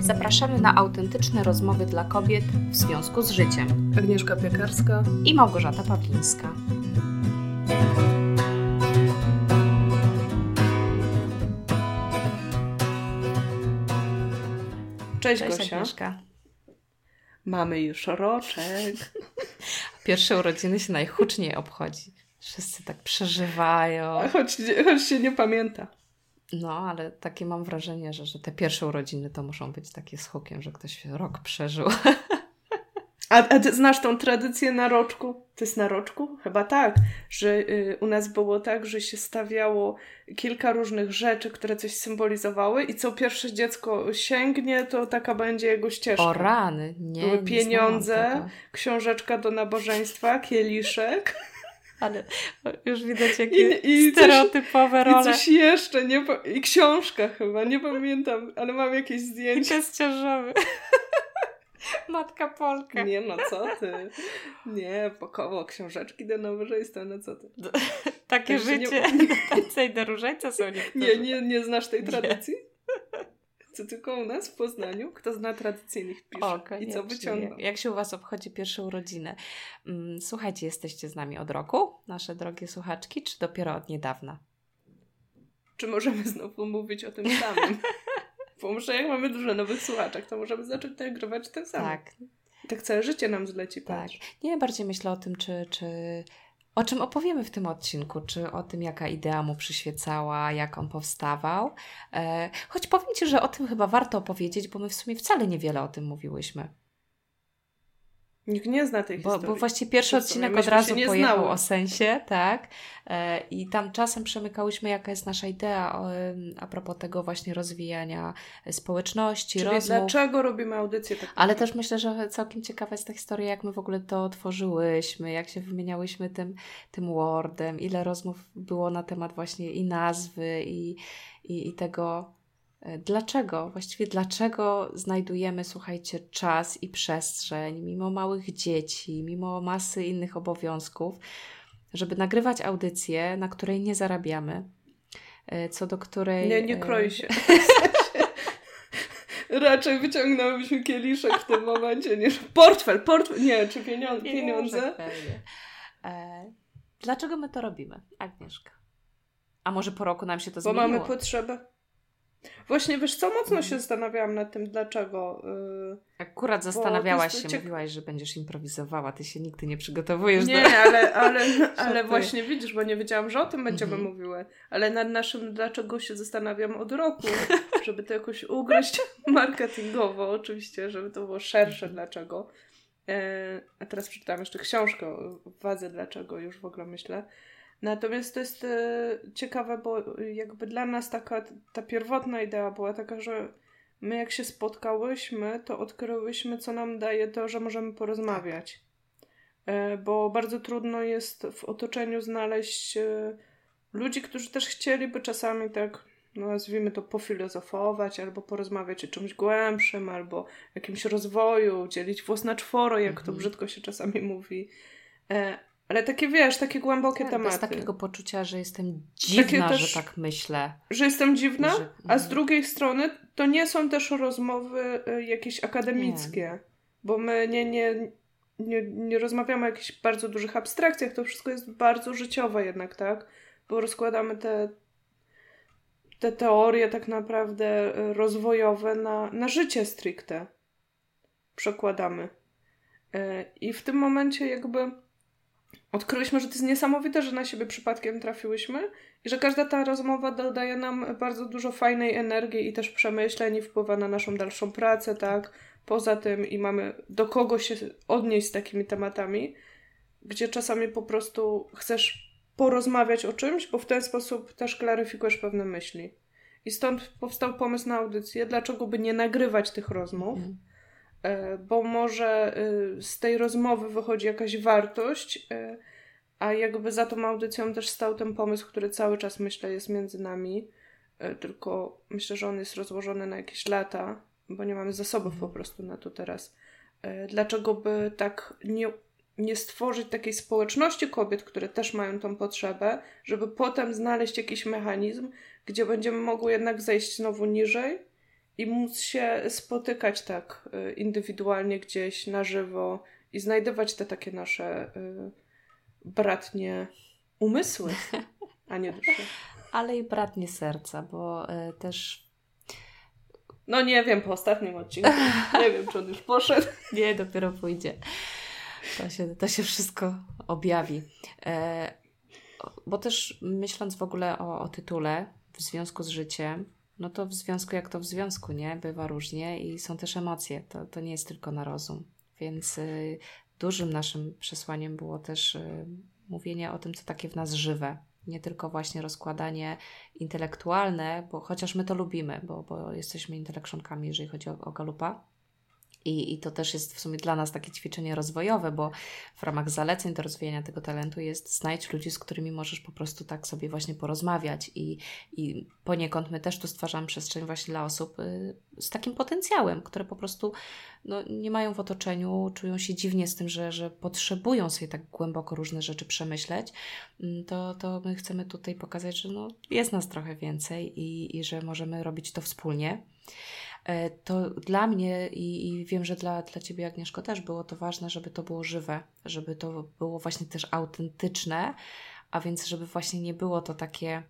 Zapraszamy na autentyczne rozmowy dla kobiet w związku z życiem. Agnieszka Piekarska i Małgorzata Pawlińska. Cześć, Cześć Gosia. Agnieszka. Mamy już roczek. Pierwsze urodziny się najhuczniej obchodzi. Wszyscy tak przeżywają. Choć, choć się nie pamięta. No, ale takie mam wrażenie, że, że te pierwsze urodziny to muszą być takie z hukiem, że ktoś rok przeżył. A, a ty znasz tą tradycję na roczku? To jest na roczku? Chyba tak, że y, u nas było tak, że się stawiało kilka różnych rzeczy, które coś symbolizowały i co pierwsze dziecko sięgnie, to taka będzie jego ścieżka. O rany, nie. Były pieniądze, książeczka do nabożeństwa, kieliszek. Ale już widać jakie I, i stereotypowe coś, role. I coś jeszcze, nie, i książka chyba, nie pamiętam, ale mam jakieś zdjęcie. I jest ciążowy. Matka Polka. Nie no, co ty? Nie, pokoło książeczki do nabożeństwa, no co ty? Takie życie nie... do tańca i do różańca są niektórzy. Nie, nie, nie znasz tej tradycji? Nie. Co tylko u nas w Poznaniu? Kto zna tradycyjnych pisze o, i co wyciąga? Jak się u Was obchodzi pierwsze urodziny? Mm, słuchajcie, jesteście z nami od roku, nasze drogie słuchaczki, czy dopiero od niedawna? Czy możemy znowu mówić o tym samym? Bo może jak mamy dużo nowych słuchaczek, to możemy zacząć nagrywać tak samo. Tak. I tak całe życie nam zleci, Tak. Nie, bardziej myślę o tym, czy, czy o czym opowiemy w tym odcinku, czy o tym, jaka idea mu przyświecała, jak on powstawał. E, choć powiem Ci, że o tym chyba warto opowiedzieć, bo my w sumie wcale niewiele o tym mówiłyśmy. Nikt nie zna tej bo, historii. Bo właściwie pierwszy odcinek od razu pojechał znały. o sensie, tak? E, I tam czasem przemykałyśmy, jaka jest nasza idea o, a propos tego właśnie rozwijania społeczności, Czyli rozmów. dlaczego robimy audycję tak? Ale też myślę, że całkiem ciekawa jest ta historia, jak my w ogóle to otworzyłyśmy, jak się wymieniałyśmy tym, tym Wordem, ile rozmów było na temat właśnie i nazwy, i, i, i tego dlaczego, właściwie dlaczego znajdujemy, słuchajcie, czas i przestrzeń, mimo małych dzieci, mimo masy innych obowiązków, żeby nagrywać audycję, na której nie zarabiamy, e, co do której. Nie, nie kroi e, się. Raczej wyciągnęłybyśmy kieliszek w tym momencie niż portfel, portfel, nie, czy pieniądze. pieniądze. Dlaczego my to robimy, Agnieszka? A może po roku nam się to Bo zmieniło? Bo mamy potrzebę. Właśnie, wiesz co, mocno mhm. się zastanawiałam nad tym, dlaczego. Yy, Akurat zastanawiałaś się, ciek... mówiłaś, że będziesz improwizowała, ty się nigdy nie przygotowujesz nie, do... Ale, ale, ale właśnie widzisz, bo nie wiedziałam, że o tym będziemy mhm. mówiły, ale nad naszym dlaczego się zastanawiam od roku, żeby to jakoś ugryźć marketingowo, oczywiście, żeby to było szersze dlaczego. Yy, a teraz przeczytałam jeszcze książkę o wadze dlaczego, już w ogóle myślę. Natomiast to jest e, ciekawe, bo jakby dla nas taka ta pierwotna idea była taka, że my jak się spotkałyśmy, to odkryłyśmy, co nam daje to, że możemy porozmawiać. E, bo bardzo trudno jest w otoczeniu znaleźć e, ludzi, którzy też chcieliby czasami tak, no nazwijmy to, pofilozofować, albo porozmawiać o czymś głębszym, albo jakimś rozwoju, dzielić włos na czworo, jak to mhm. brzydko się czasami mówi. Ale takie, wiesz, takie głębokie tak, tematy. Bez takiego poczucia, że jestem dziwna, też, że tak myślę. Że jestem dziwna, że... a z mhm. drugiej strony to nie są też rozmowy y, jakieś akademickie. Nie. Bo my nie, nie, nie, nie rozmawiamy o jakichś bardzo dużych abstrakcjach, to wszystko jest bardzo życiowe jednak, tak? Bo rozkładamy te, te teorie tak naprawdę y, rozwojowe na, na życie stricte. Przekładamy. Y, I w tym momencie jakby odkryliśmy, że to jest niesamowite, że na siebie przypadkiem trafiłyśmy i że każda ta rozmowa dodaje nam bardzo dużo fajnej energii i też przemyśleń i wpływa na naszą dalszą pracę, tak? Poza tym i mamy do kogo się odnieść z takimi tematami, gdzie czasami po prostu chcesz porozmawiać o czymś, bo w ten sposób też klaryfikujesz pewne myśli. I stąd powstał pomysł na audycję, dlaczego by nie nagrywać tych rozmów, E, bo może e, z tej rozmowy wychodzi jakaś wartość, e, a jakby za tą audycją też stał ten pomysł, który cały czas myślę jest między nami, tylko myślę, że on jest rozłożony na jakieś lata, bo nie mamy zasobów po prostu na to teraz. Dlaczego by tak nie, nie stworzyć takiej społeczności kobiet, które też mają tą potrzebę, żeby potem znaleźć jakiś mechanizm, gdzie będziemy mogły jednak zejść znowu niżej i móc się spotykać tak y, indywidualnie gdzieś na żywo i znajdować te takie nasze y, bratnie umysły, a nie dusze. Ale i bratnie serca, bo y, też. No nie wiem, po ostatnim odcinku. Nie wiem, czy on już poszedł. Nie, dopiero pójdzie. To się, to się wszystko objawi. E, bo też myśląc w ogóle o, o tytule w związku z życiem, no to w związku jak to w związku, nie? Bywa różnie i są też emocje. To, to nie jest tylko na rozum. Więc y, dużym naszym przesłaniem było też y, mówienie o tym, co takie w nas żywe. Nie tylko właśnie rozkładanie intelektualne, bo chociaż my to lubimy, bo, bo jesteśmy intelekczonkami, jeżeli chodzi o, o Galupa, i, I to też jest w sumie dla nas takie ćwiczenie rozwojowe, bo w ramach zaleceń do rozwijania tego talentu jest znajdź ludzi, z którymi możesz po prostu tak sobie właśnie porozmawiać. I, i poniekąd my też tu stwarzamy przestrzeń właśnie dla osób y, z takim potencjałem, które po prostu no, nie mają w otoczeniu, czują się dziwnie z tym, że, że potrzebują sobie tak głęboko różne rzeczy przemyśleć. Mm, to, to my chcemy tutaj pokazać, że no, jest nas trochę więcej i, i że możemy robić to wspólnie. E, to dla mnie i, i, wiem, że dla, dla Ciebie, Agnieszko, też było to ważne, żeby to było żywe, żeby to było właśnie też autentyczne, a więc żeby właśnie nie było to takie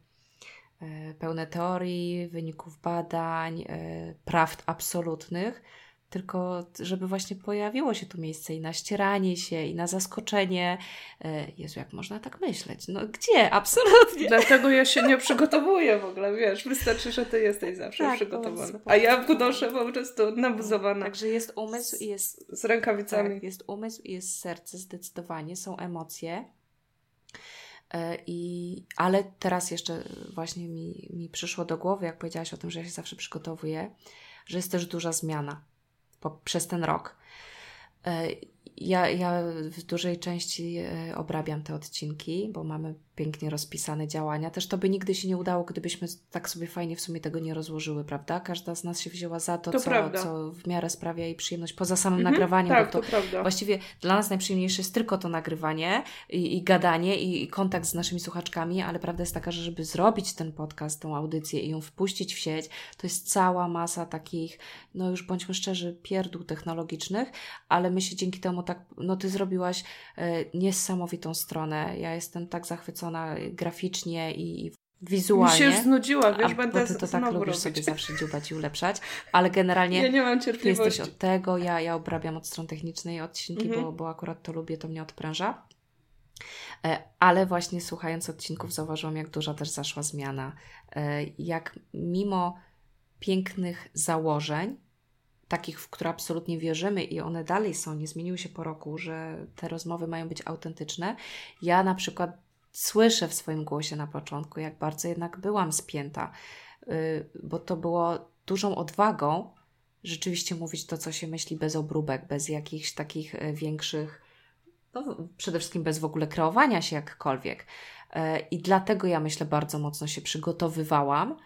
e, pełne teorii, wyników badań, e, prawd absolutnych, tylko żeby właśnie pojawiło się tu miejsce i na ścieranie się, i na zaskoczenie. E, Jezu, jak można tak myśleć? No gdzie? Absolutnie. Dlatego ja się nie przygotowuję w ogóle, wiesz, wystarczy, że ty jesteś zawsze tak, przygotowana. A ja wnoszę po prostu nabuzowana. Także jest umysł i jest... Z rękawicami. Tak, jest umysł i jest serce, zdecydowanie. Są emocje. E, I, ale teraz jeszcze właśnie mi, mi przyszło do głowy, jak powiedziałaś o tym, że ja się zawsze przygotowuję, że jest też duża zmiana po, przez ten rok. E, ja, ja w dużej części e, obrabiam te odcinki, bo mamy pięknie rozpisane działania. Też to by nigdy się nie udało, gdybyśmy tak sobie fajnie w sumie tego nie rozłożyły, prawda? Każda z nas się wzięła za to, to co, co w miarę sprawia jej przyjemność, poza samym mhm, nagrywaniem. Tak, bo to, to prawda. Właściwie dla nas najprzyjemniejsze jest tylko to nagrywanie i, i gadanie i, i, kontakt z naszymi słuchaczkami, ale prawda jest taka, że żeby zrobić ten podcast, tą audycję i ją wpuścić w sieć, to jest cała masa takich, no już bądźmy szczerzy, pierdół technologicznych, ale my się dzięki temu tak, no ty zrobiłaś e, niesamowitą stronę. Ja jestem tak zachwycona graficznie i wizualnie. Mi się już znudziła, wiesz, a, będę ty to tak lubisz robić. sobie zawsze dziubać i ulepszać, ale generalnie ja nie mam cierpliwości. ty jesteś od tego, ja, ja obrabiam od strony technicznej odcinki, mhm. bo, bo akurat to lubię, to mnie odpręża. E, ale właśnie słuchając odcinków zauważyłam, jak duża też zaszła zmiana. E, jak mimo pięknych założeń, takich, w które absolutnie wierzymy i one dalej są, nie zmieniły się po roku, że te rozmowy mają być autentyczne. Ja na przykład słyszę w swoim głosie na początku, jak bardzo jednak byłam spięta, y, bo to było dużą odwagą rzeczywiście mówić to, co się myśli bez obróbek, bez jakichś takich e, większych, no, przede wszystkim bez w ogóle kreowania się jakkolwiek. E, I dlatego ja myślę, bardzo mocno się przygotowywałam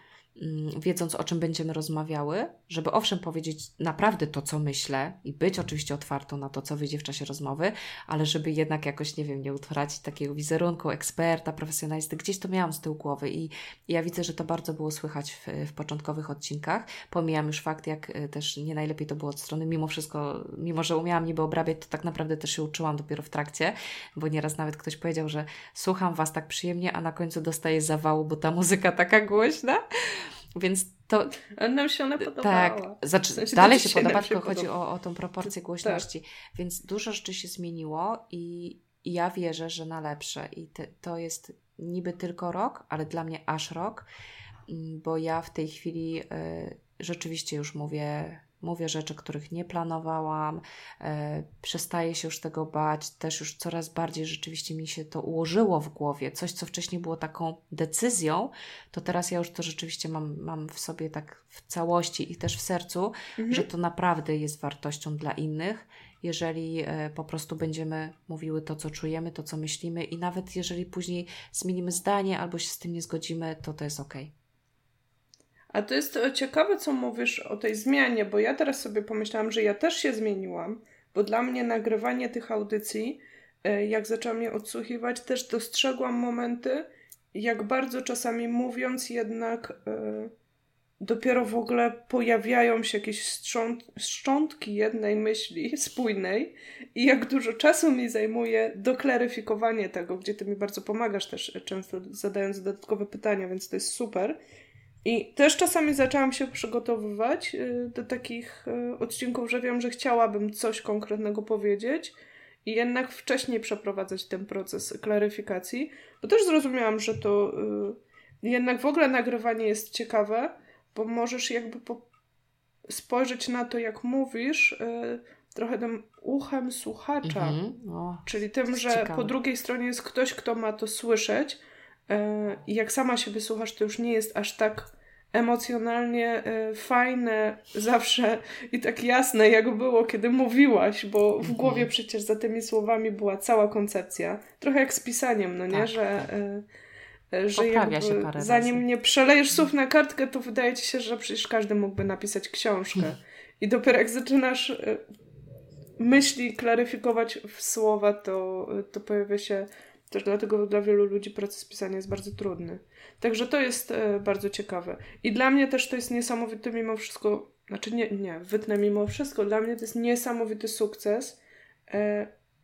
wiedząc o czym będziemy rozmawiały, żeby owszem powiedzieć naprawdę to, co myślę i być oczywiście otwartą na to, co wyjdzie w czasie rozmowy, ale żeby jednak jakoś, nie wiem, nie utracić takiego wizerunku eksperta, profesjonalisty. Gdzieś to miałam z tyłu głowy i, ja widzę, że to bardzo było słychać w, w początkowych odcinkach. Pomijam już fakt, jak e, też nie najlepiej to było od strony, mimo wszystko, mimo że umiałam niby obrabiać, to tak naprawdę też się uczyłam dopiero w trakcie, bo nieraz nawet ktoś powiedział, że słucham Was tak przyjemnie, a na końcu dostaję zawału, bo ta muzyka taka głośna. Więc to. Nam się ona podobała. Tak, znaczy, w sensie dalej się podoba, tylko chodzi o, o tą proporcję tak. głośności. Tak. Więc dużo rzeczy się zmieniło i, i ja wierzę, że na lepsze. I te, to jest niby tylko rok, ale dla mnie aż rok, mm, bo ja w tej chwili y, rzeczywiście już mówię mówię rzeczy, których nie planowałam, e, przestaję się już tego bać, też już coraz bardziej rzeczywiście mi się to ułożyło w głowie. Coś, co wcześniej było taką decyzją, to teraz ja już to rzeczywiście mam, mam w sobie tak w całości i też w sercu, mhm. że to naprawdę jest wartością dla innych. Jeżeli e, po prostu będziemy mówiły to, co czujemy, to, co myślimy, i nawet jeżeli później zmienimy zdanie albo się z tym nie zgodzimy, to to jest ok. A to jest e, ciekawe, co mówisz o tej zmianie, bo ja teraz sobie pomyślałam, że ja też się zmieniłam, bo dla mnie nagrywanie tych audycji, e, jak zaczęłam je odsłuchiwać, też dostrzegłam momenty, jak bardzo czasami mówiąc jednak e, dopiero w ogóle pojawiają się jakieś szcząt, szczątki jednej myśli spójnej i jak dużo czasu mi zajmuje doklaryfikowanie tego, gdzie ty mi bardzo pomagasz też często zadając dodatkowe pytania, więc to jest super. I też czasami zaczęłam się przygotowywać y, do takich y, odcinków, że wiem, że chciałabym coś konkretnego powiedzieć i jednak wcześniej przeprowadzać ten proces klaryfikacji, bo też zrozumiałam, że to y, jednak w ogóle nagrywanie jest ciekawe, bo możesz jakby po, spojrzeć na to, jak mówisz, trochę tym uchem słuchacza. Mm-hmm. o, Czyli tym, że ciekawe. po drugiej stronie jest ktoś, kto ma to słyszeć. Y, I jak sama siebie słuchasz, to już nie jest aż tak emocjonalnie y, fajne zawsze i tak jasne, jak było, kiedy mówiłaś, bo w mm-hmm. głowie przecież za tymi słowami była cała koncepcja. Trochę jak z pisaniem, no nie? Tak, że. Tak E, że zanim razy. nie przelejesz słów na kartkę, to wydaje ci się, że przecież każdy mógłby napisać książkę. I dopiero jak zaczynasz e, myśli klaryfikować w słowa, to, to pojawia się też dlatego dla wielu ludzi proces pisania jest bardzo trudny. Także to jest e, bardzo ciekawe. I dla mnie też to jest niesamowity mimo wszystko, znaczy nie, nie, wytnę mimo wszystko, dla mnie to jest niesamowity sukces,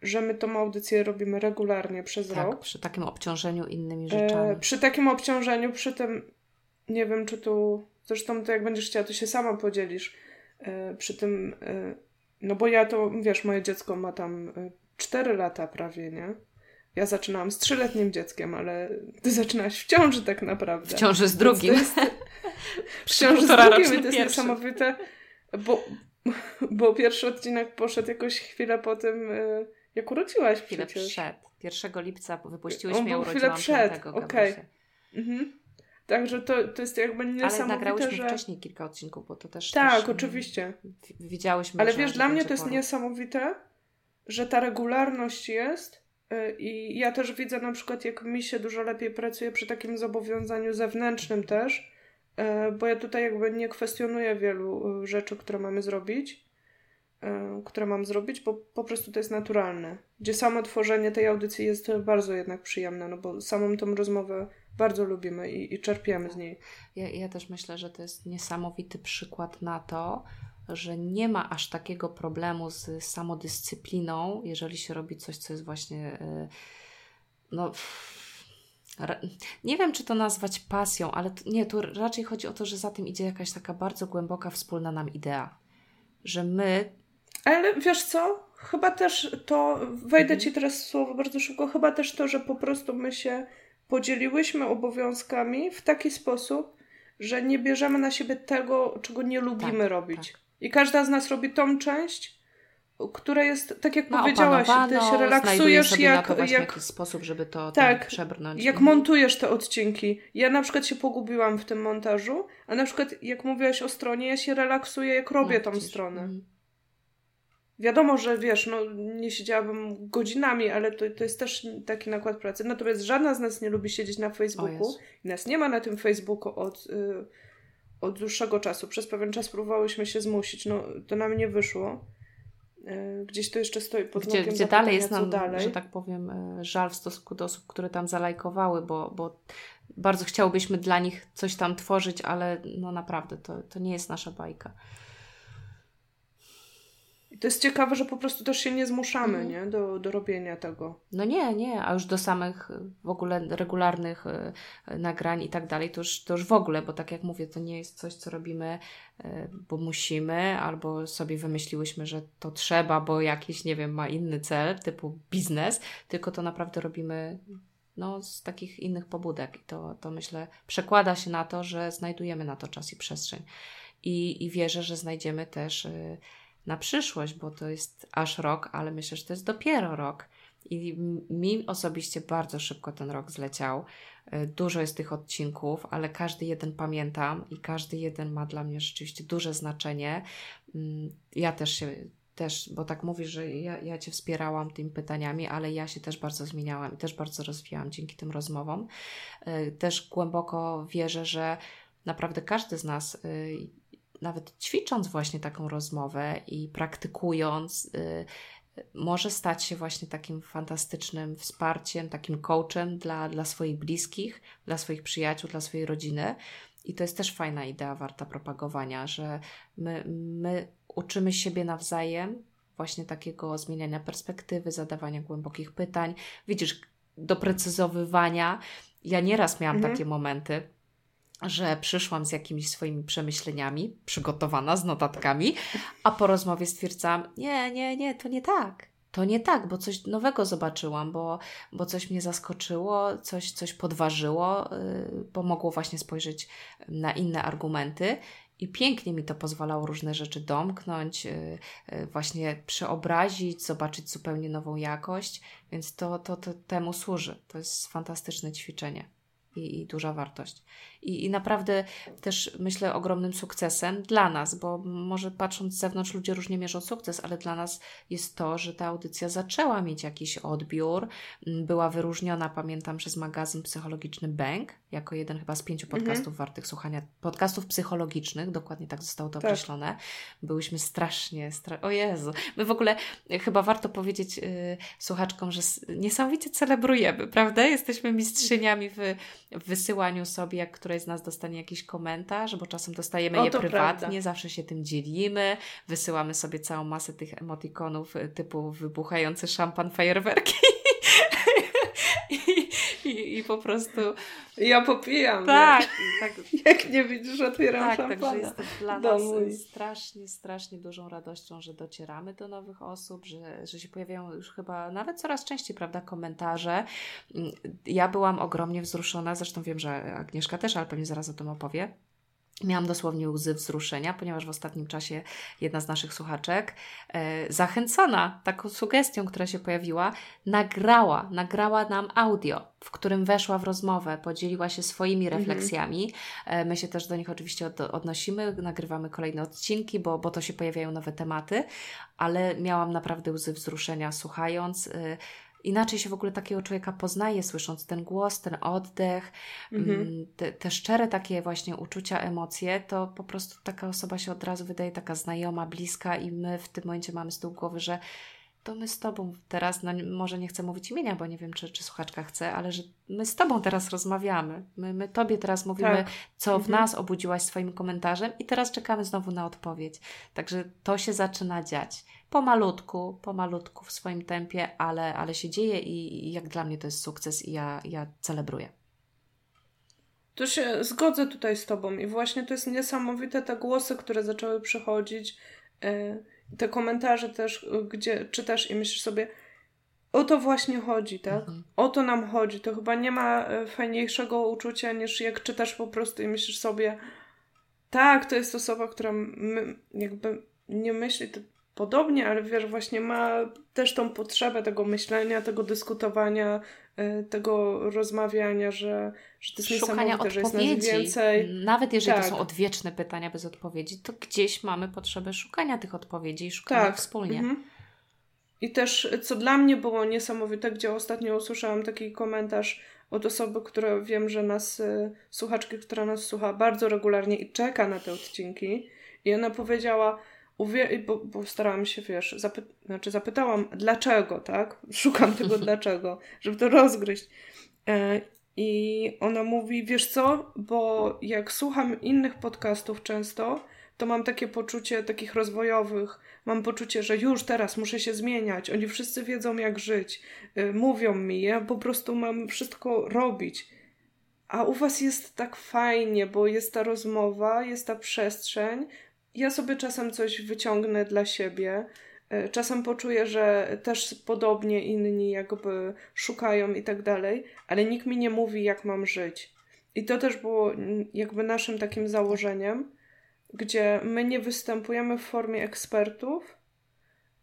że my tą audycję robimy regularnie przez tak, rok. przy takim obciążeniu innymi rzeczami. E, przy takim obciążeniu, przy tym, nie wiem, czy tu, zresztą to jak będziesz chciała, to się sama podzielisz. E, przy tym, e, no bo ja to, wiesz, moje dziecko ma tam e, 4 lata prawie, nie? Ja zaczynałam z trzyletnim dzieckiem, ale ty zaczynałaś w ciąży tak naprawdę. W ciąży z drugim. Jest, w ciąży z drugim i to jest niesamowite, bo, bo pierwszy odcinek poszedł jakoś chwilę po tym e, jak urodziłaś Chwilę przecież. przed. 1 lipca wypuściłyśmy, ja urodziłam chwilę przed, okej. Okay. Mhm. Także to, to jest jakby niesamowite, Ale nagrałyśmy że... wcześniej kilka odcinków, bo to też... Tak, też, oczywiście. Widziałyśmy, Ale wiesz, dla mnie to jest niesamowite, że ta regularność jest i ja też widzę na przykład, jak mi się dużo lepiej pracuje przy takim zobowiązaniu zewnętrznym też, y, bo ja tutaj jakby nie kwestionuję wielu y, rzeczy, które mamy zrobić, E, które mam zrobić, bo po prostu to jest naturalne. Gdzie samo tworzenie tej audycji jest bardzo jednak przyjemne, no bo samą tą rozmowę bardzo lubimy i, i czerpiemy z niej. Ja, ja też myślę, że to jest niesamowity przykład na to, że nie ma aż takiego problemu z samodyscypliną, jeżeli się robi coś, co jest właśnie. E, no. Nie wiem, czy to nazwać pasją, ale nie, tu raczej chodzi o to, że za tym idzie jakaś taka bardzo głęboka, wspólna nam idea. Że my ale wiesz co? Chyba też to, wejdę ci teraz w słowo bardzo szybko, chyba też to, że po prostu my się podzieliłyśmy obowiązkami w taki sposób, że nie bierzemy na siebie tego, czego nie lubimy tak, robić. Tak. I każda z nas robi tą część, która jest, tak jak no, powiedziałaś, ty się relaksujesz jak, jak, jak sposób, żeby to tak, przebrnąć. Jak montujesz te odcinki. Ja na przykład się pogubiłam w tym montażu, a na przykład jak mówiłaś o stronie, ja się relaksuję, jak robię no, tą stronę. Mhm. Wiadomo, że wiesz, no nie siedziałabym godzinami, ale to, to jest też taki nakład pracy. Natomiast żadna z nas nie lubi siedzieć na Facebooku. Nas nie ma na tym Facebooku od, y, od dłuższego czasu. Przez pewien czas próbowałyśmy się zmusić. No to nam nie wyszło. Y, gdzieś to jeszcze stoi pod gdzie, gdzie dalej jest nam, dalej. że tak powiem, y, żal w stosunku do osób, które tam zalajkowały, bo, bo bardzo chciałbyśmy dla nich coś tam tworzyć, ale no naprawdę to, to nie jest nasza bajka to jest ciekawe, że po prostu też się nie zmuszamy mhm. nie? Do, do robienia tego. No nie, nie, a już do samych w ogóle regularnych y, nagrań i tak dalej, to już, to już w ogóle, bo tak jak mówię, to nie jest coś, co robimy, y, bo musimy, albo sobie wymyśliłyśmy, że to trzeba, bo jakiś, nie wiem, ma inny cel, typu biznes, tylko to naprawdę robimy no, z takich innych pobudek. I to, to myślę przekłada się na to, że znajdujemy na to czas i przestrzeń. I, i wierzę, że znajdziemy też. Y, na przyszłość, bo to jest aż rok, ale myślę, że to jest dopiero rok. I mi osobiście bardzo szybko ten rok zleciał. E, dużo jest tych odcinków, ale każdy jeden pamiętam i każdy jeden ma dla mnie rzeczywiście duże znaczenie. Mm, ja też się, też, bo tak mówisz, że ja, ja Cię wspierałam tymi pytaniami, ale ja się też bardzo zmieniałam i też bardzo rozwijałam dzięki tym rozmowom. E, też głęboko wierzę, że naprawdę każdy z nas e, nawet ćwicząc właśnie taką rozmowę i praktykując, y, może stać się właśnie takim fantastycznym wsparciem, takim coachem dla, dla swoich bliskich, dla swoich przyjaciół, dla swojej rodziny. I to jest też fajna idea, warta propagowania, że my, my uczymy siebie nawzajem właśnie takiego zmieniania perspektywy, zadawania głębokich pytań. Widzisz, doprecyzowywania. Ja nieraz miałam mhm. takie momenty, że przyszłam z jakimiś swoimi przemyśleniami, przygotowana z notatkami, a po rozmowie stwierdzam: Nie, nie, nie, to nie tak. To nie tak, bo coś nowego zobaczyłam, bo, bo coś mnie zaskoczyło, coś, coś podważyło, yy, pomogło właśnie spojrzeć na inne argumenty. I pięknie mi to pozwalało różne rzeczy domknąć, yy, yy, właśnie przeobrazić, zobaczyć zupełnie nową jakość, więc to, to, to temu służy. To jest fantastyczne ćwiczenie i, i duża wartość. I, I naprawdę też myślę ogromnym sukcesem dla nas, bo może patrząc z zewnątrz ludzie różnie mierzą sukces, ale dla nas jest to, że ta audycja zaczęła mieć jakiś odbiór, była wyróżniona, pamiętam, przez magazyn psychologiczny Bank, jako jeden chyba z pięciu mhm. podcastów mhm. wartych słuchania, podcastów psychologicznych, dokładnie tak zostało to tak. określone. Byłyśmy strasznie, stra... o Jezu, my w ogóle chyba warto powiedzieć yy, słuchaczkom, że niesamowicie celebrujemy, prawda? Jesteśmy mistrzyniami w, w wysyłaniu sobie, jak które któreś z nas dostanie jakiś komentarz, bo czasem dostajemy o, je prywatnie, prawda. zawsze się tym dzielimy, wysyłamy sobie całą masę tych emotikonów y, typu wybuchający szampan, fajerwerki. I, i, po prostu. Ja popijam. Tak, tak. Jak nie widzisz, otwieram tak, szampana. Także jest to dla nas mój. strasznie, strasznie dużą radością, że docieramy do nowych osób, że, że się pojawiają już chyba nawet coraz częściej, prawda, komentarze. Ja byłam ogromnie wzruszona, zresztą wiem, że Agnieszka też, ale pewnie zaraz o tym opowie Miałam dosłownie łzy wzruszenia, ponieważ w ostatnim czasie jedna z naszych słuchaczek, e, zachęcona taką sugestią, która się pojawiła, nagrała, nagrała nam audio, w którym weszła w rozmowę, podzieliła się swoimi mhm. refleksjami. E, my się też do nich oczywiście od, odnosimy, nagrywamy kolejne odcinki, bo, bo to się pojawiają nowe tematy, ale miałam naprawdę łzy wzruszenia słuchając. E, inaczej się w ogóle takiego człowieka poznaje, słysząc ten głos, ten oddech, mhm. Mm, te, te, szczere takie właśnie uczucia, emocje, to po prostu taka osoba się od razu wydaje taka znajoma, bliska i my w tym momencie mamy z tyłu głowy, że to my z Tobą teraz, no może nie chcę mówić imienia, bo nie wiem, czy, czy słuchaczka chce, ale że my z Tobą teraz rozmawiamy. My, my Tobie teraz mówimy, tak. co w mhm. nas obudziłaś swoim komentarzem i teraz czekamy znowu na odpowiedź. Także to się zaczyna dziać pomalutku, pomalutku w swoim tempie, ale, ale się dzieje i, i jak dla mnie to jest sukces i ja, ja celebruję. To się zgodzę tutaj z Tobą i właśnie to jest niesamowite te głosy, które zaczęły przychodzić, yy, te komentarze też, gdzie czytasz i myślisz sobie, o to właśnie chodzi, tak? Mhm. O to nam chodzi. To chyba nie ma e, fajniejszego uczucia niż jak czytasz po prostu i myślisz sobie, tak, to jest osoba, która my, jakby nie myśli, to podobnie, ale wiesz, właśnie ma też tą potrzebę tego myślenia, tego dyskutowania, y, tego rozmawiania, że, że to jest Szukania odpowiedzi. że jest nas więcej. Nawet jeżeli tak. to są odwieczne pytania bez odpowiedzi, to gdzieś mamy potrzebę szukania tych odpowiedzi i szukania tak. wspólnie. Mhm. I też, co dla mnie było niesamowite, gdzie ostatnio usłyszałam taki komentarz od osoby, która wiem, że nas, y, słuchaczki, która nas słucha bardzo regularnie i czeka na te odcinki. I ona powiedziała, uwie- bo, bo starałam się, wiesz, zapy- znaczy zapytałam, dlaczego, tak? Szukam tego dlaczego, żeby to rozgryźć. E, I ona mówi, wiesz co, bo jak słucham innych podcastów często, to mam takie poczucie takich rozwojowych, mam poczucie, że już teraz muszę się zmieniać, oni wszyscy wiedzą jak żyć, e, mówią mi, ja po prostu mam wszystko robić. A u was jest tak fajnie, bo jest ta rozmowa, jest ta przestrzeń, ja sobie czasem coś wyciągnę dla siebie. E, czasem poczuję, że też podobnie inni jakby szukają i tak dalej, ale nikt mi nie mówi, jak mam żyć. I to też było jakby naszym takim założeniem, gdzie my nie występujemy w formie ekspertów.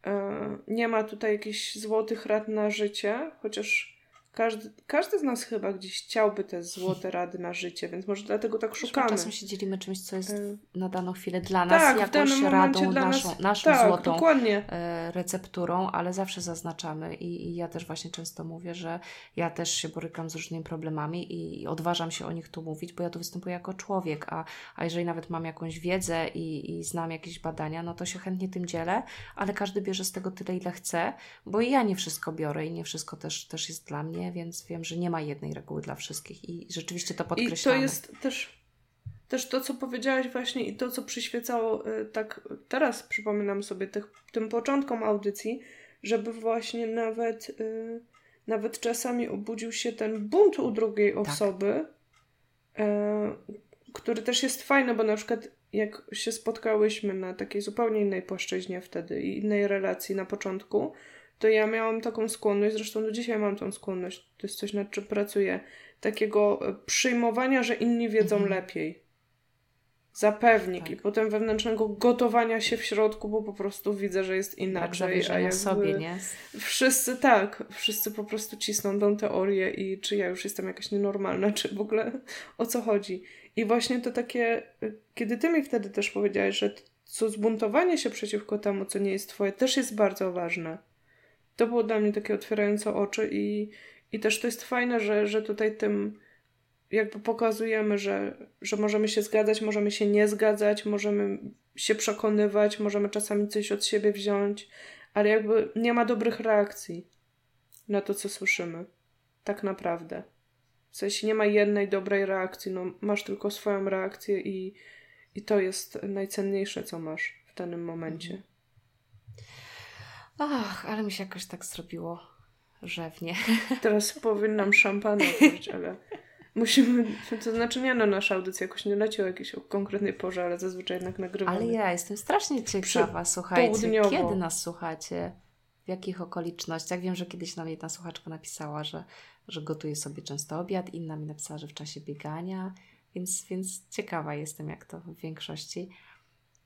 E, nie ma tutaj jakichś złotych rad na życie, chociaż każdy, każdy z nas chyba gdzieś chciałby te złote rady na życie, więc może dlatego tak szukamy. Czasem się dzielimy czymś, co jest y. na daną chwilę dla nas tak, jakąś radą, naszą, nas, naszą tak, złotą dokładnie. E, recepturą, ale zawsze zaznaczamy I, i ja też właśnie często mówię, że ja też się borykam z różnymi problemami i odważam się o nich tu mówić, bo ja tu występuję jako człowiek, a, a jeżeli nawet mam jakąś wiedzę i, i znam jakieś badania, no to się chętnie tym dzielę, ale każdy bierze z tego tyle, ile chce, bo i ja nie wszystko biorę i nie wszystko też, też jest dla mnie, więc wiem, że nie ma jednej reguły dla wszystkich i rzeczywiście to podkreślamy. I to jest też też to, co powiedziałaś właśnie i to, co przyświecało y, tak teraz przypominam sobie tych, tym początkom audycji, żeby właśnie nawet y, nawet czasami obudził się ten bunt u drugiej tak. osoby, y, który też jest fajny, bo na przykład jak się spotkałyśmy na takiej zupełnie innej płaszczyźnie wtedy i innej relacji na początku, to ja miałam taką skłonność, zresztą do dzisiaj mam tą skłonność, to jest coś nad czym pracuję, takiego e, przyjmowania, że inni wiedzą mhm. lepiej. Zapewnik tak. i potem wewnętrznego gotowania się w środku, bo po prostu widzę, że jest inaczej. Tak, a jakby sobie, nie? Wszyscy tak, wszyscy po prostu cisną tą teorię i czy ja już jestem jakaś nienormalna, czy w ogóle o co chodzi. I właśnie to takie, e, kiedy ty mi wtedy też powiedziałeś, że co zbuntowanie się przeciwko temu, co nie jest twoje, też jest bardzo ważne. To było dla mnie takie otwierające oczy i, i też to jest fajne, że, że tutaj tym jakby pokazujemy, że, że możemy się zgadzać, możemy się nie zgadzać, możemy się przekonywać, możemy czasami coś od siebie wziąć, ale jakby nie ma dobrych reakcji na to, co słyszymy. Tak naprawdę. W sensie nie ma jednej dobrej reakcji, no masz tylko swoją reakcję i, i to jest najcenniejsze, co masz w danym momencie. Ach, ale mi się jakoś tak zrobiło rzewnie. Teraz powinnam szampana otworzyć, ale musimy, to znaczy nie no, nasza audycja jakoś nie leci o jakiejś konkretnej porze, ale zazwyczaj jednak nagrywamy. Ale ja jestem strasznie ciekawa, słuchajcie, kiedy nas słuchacie? W jakich okolicznościach? Wiem, że kiedyś nam jedna słuchaczka napisała, że, że gotuje sobie często obiad, inna mi napisała, że w czasie biegania, więc, więc ciekawa jestem, jak to w większości.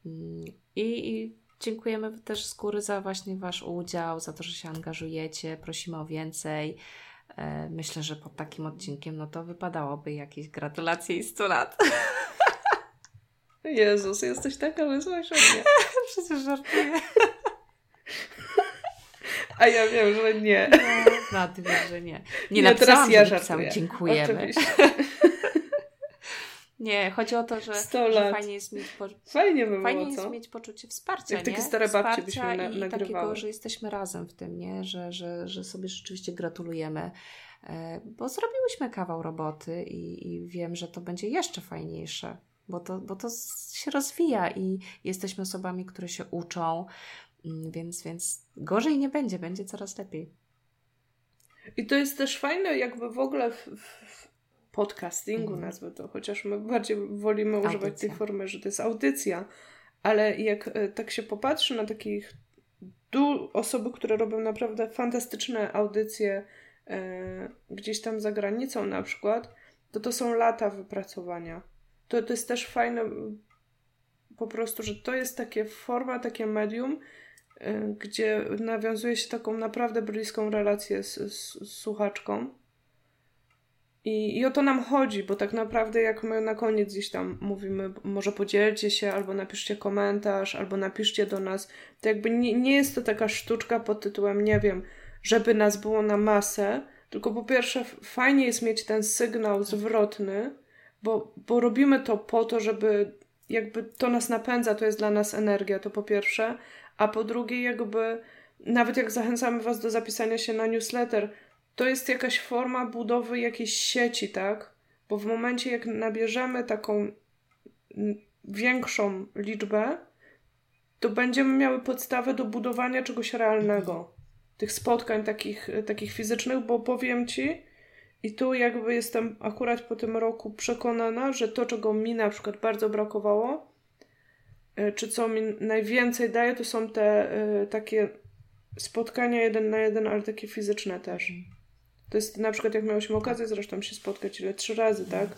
Mm, I, i Dziękujemy też z góry za właśnie Wasz udział, za to, że się angażujecie. Prosimy o więcej. E, myślę, że pod takim odcinkiem no to wypadałoby jakieś gratulacje i 100 lat. Jezus, jesteś taka mnie. Przecież żartuję. A ja wiem, że nie. No, no ty wiesz, że nie. Nie, nie napisałam, teraz ja że dziękujemy. Oczywiście. Nie, chodzi o to, że, że fajnie jest mieć, po... fajnie by fajnie jest mieć poczucie wsparcia. Jak takie stare babcie byśmy na, i takiego, że jesteśmy razem w tym, nie? Że, że, że sobie rzeczywiście gratulujemy. E, bo zrobiłyśmy kawał roboty i, i wiem, że to będzie jeszcze fajniejsze, bo to, bo to się rozwija i jesteśmy osobami, które się uczą, mm, więc, więc gorzej nie będzie, będzie coraz lepiej. I to jest też fajne, jakby w ogóle w, w podcastingu, mm. nazwę to, chociaż my bardziej wolimy audycja. używać tej formy, że to jest audycja, ale jak e, tak się popatrzy na takich du- osoby, które robią naprawdę fantastyczne audycje e, gdzieś tam za granicą na przykład, to to są lata wypracowania. To, to jest też fajne po prostu, że to jest takie forma, takie medium, e, gdzie nawiązuje się taką naprawdę bliską relację z, z, z słuchaczką i, I o to nam chodzi, bo tak naprawdę jak my na koniec gdzieś tam mówimy, może podzielcie się, albo napiszcie komentarz, albo napiszcie do nas, to jakby nie, nie jest to taka sztuczka pod tytułem, nie wiem, żeby nas było na masę, tylko po pierwsze fajnie jest mieć ten sygnał zwrotny, bo, bo robimy to po to, żeby jakby to nas napędza, to jest dla nas energia, to po pierwsze, a po drugie jakby nawet jak zachęcamy Was do zapisania się na newsletter, to jest jakaś forma budowy jakiejś sieci, tak? Bo w momencie, jak nabierzemy taką większą liczbę, to będziemy miały podstawę do budowania czegoś realnego. Tych spotkań takich, takich fizycznych, bo powiem Ci, i tu jakby jestem akurat po tym roku przekonana, że to, czego mi na przykład bardzo brakowało, e, czy co mi najwięcej daje, to są te y, takie spotkania jeden na jeden, ale takie fizyczne też. To jest na przykład, jak miałyśmy okazję zresztą się spotkać, ile trzy razy, tak?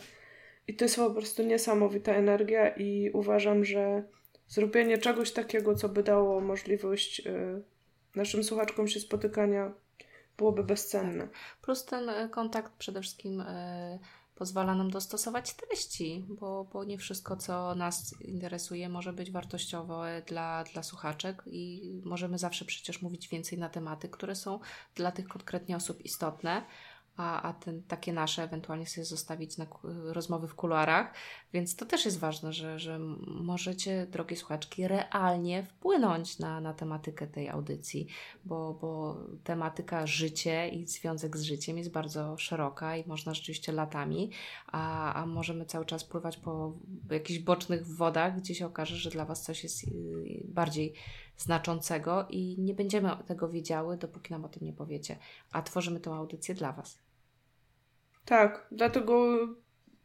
I to jest po prostu niesamowita energia i uważam, że zrobienie czegoś takiego, co by dało możliwość y, naszym słuchaczkom się spotykania, byłoby bezcenne. Tak. Plus ten y, kontakt przede wszystkim y, pozwala nam dostosować treści, bo, bo nie wszystko, co nas interesuje, może być wartościowe dla, dla słuchaczek i możemy zawsze przecież mówić więcej na tematy, które są dla tych konkretnie osób istotne. A, a ten, takie nasze ewentualnie sobie zostawić na rozmowy w kuluarach. Więc to też jest ważne, że, że możecie, drogie słuchaczki, realnie wpłynąć na, na tematykę tej audycji, bo, bo tematyka życie i związek z życiem jest bardzo szeroka i można rzeczywiście latami, a, a możemy cały czas pływać po jakichś bocznych wodach, gdzie się okaże, że dla Was coś jest y, bardziej znaczącego i nie będziemy tego wiedziały, dopóki nam o tym nie powiecie. A tworzymy tę audycję dla Was. Tak, dlatego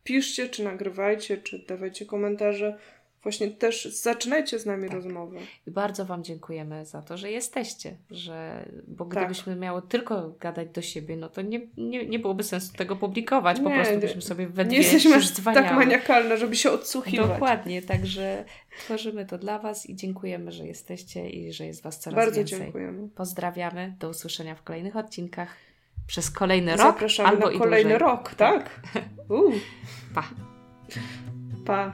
piszcie, czy nagrywajcie, czy dawajcie komentarze. Właśnie też zaczynajcie z nami tak. rozmowę. I bardzo Wam dziękujemy za to, że jesteście, że, bo tak. gdybyśmy tak. miały tylko gadać do siebie, no to nie, nie, nie byłoby sensu tego publikować, nie, po prostu byśmy sobie we dwie Nie jesteśmy aż tak maniakalne, żeby się odsłuchiwać. Dokładnie, także tworzymy to dla Was i dziękujemy, że jesteście i że jest Was coraz bardzo więcej. Bardzo dziękujemy. Pozdrawiamy, do usłyszenia w kolejnych odcinkach przez kolejny rok. Zapraszamy albo na kolejny rok, tak? Uh. Pa. Pa.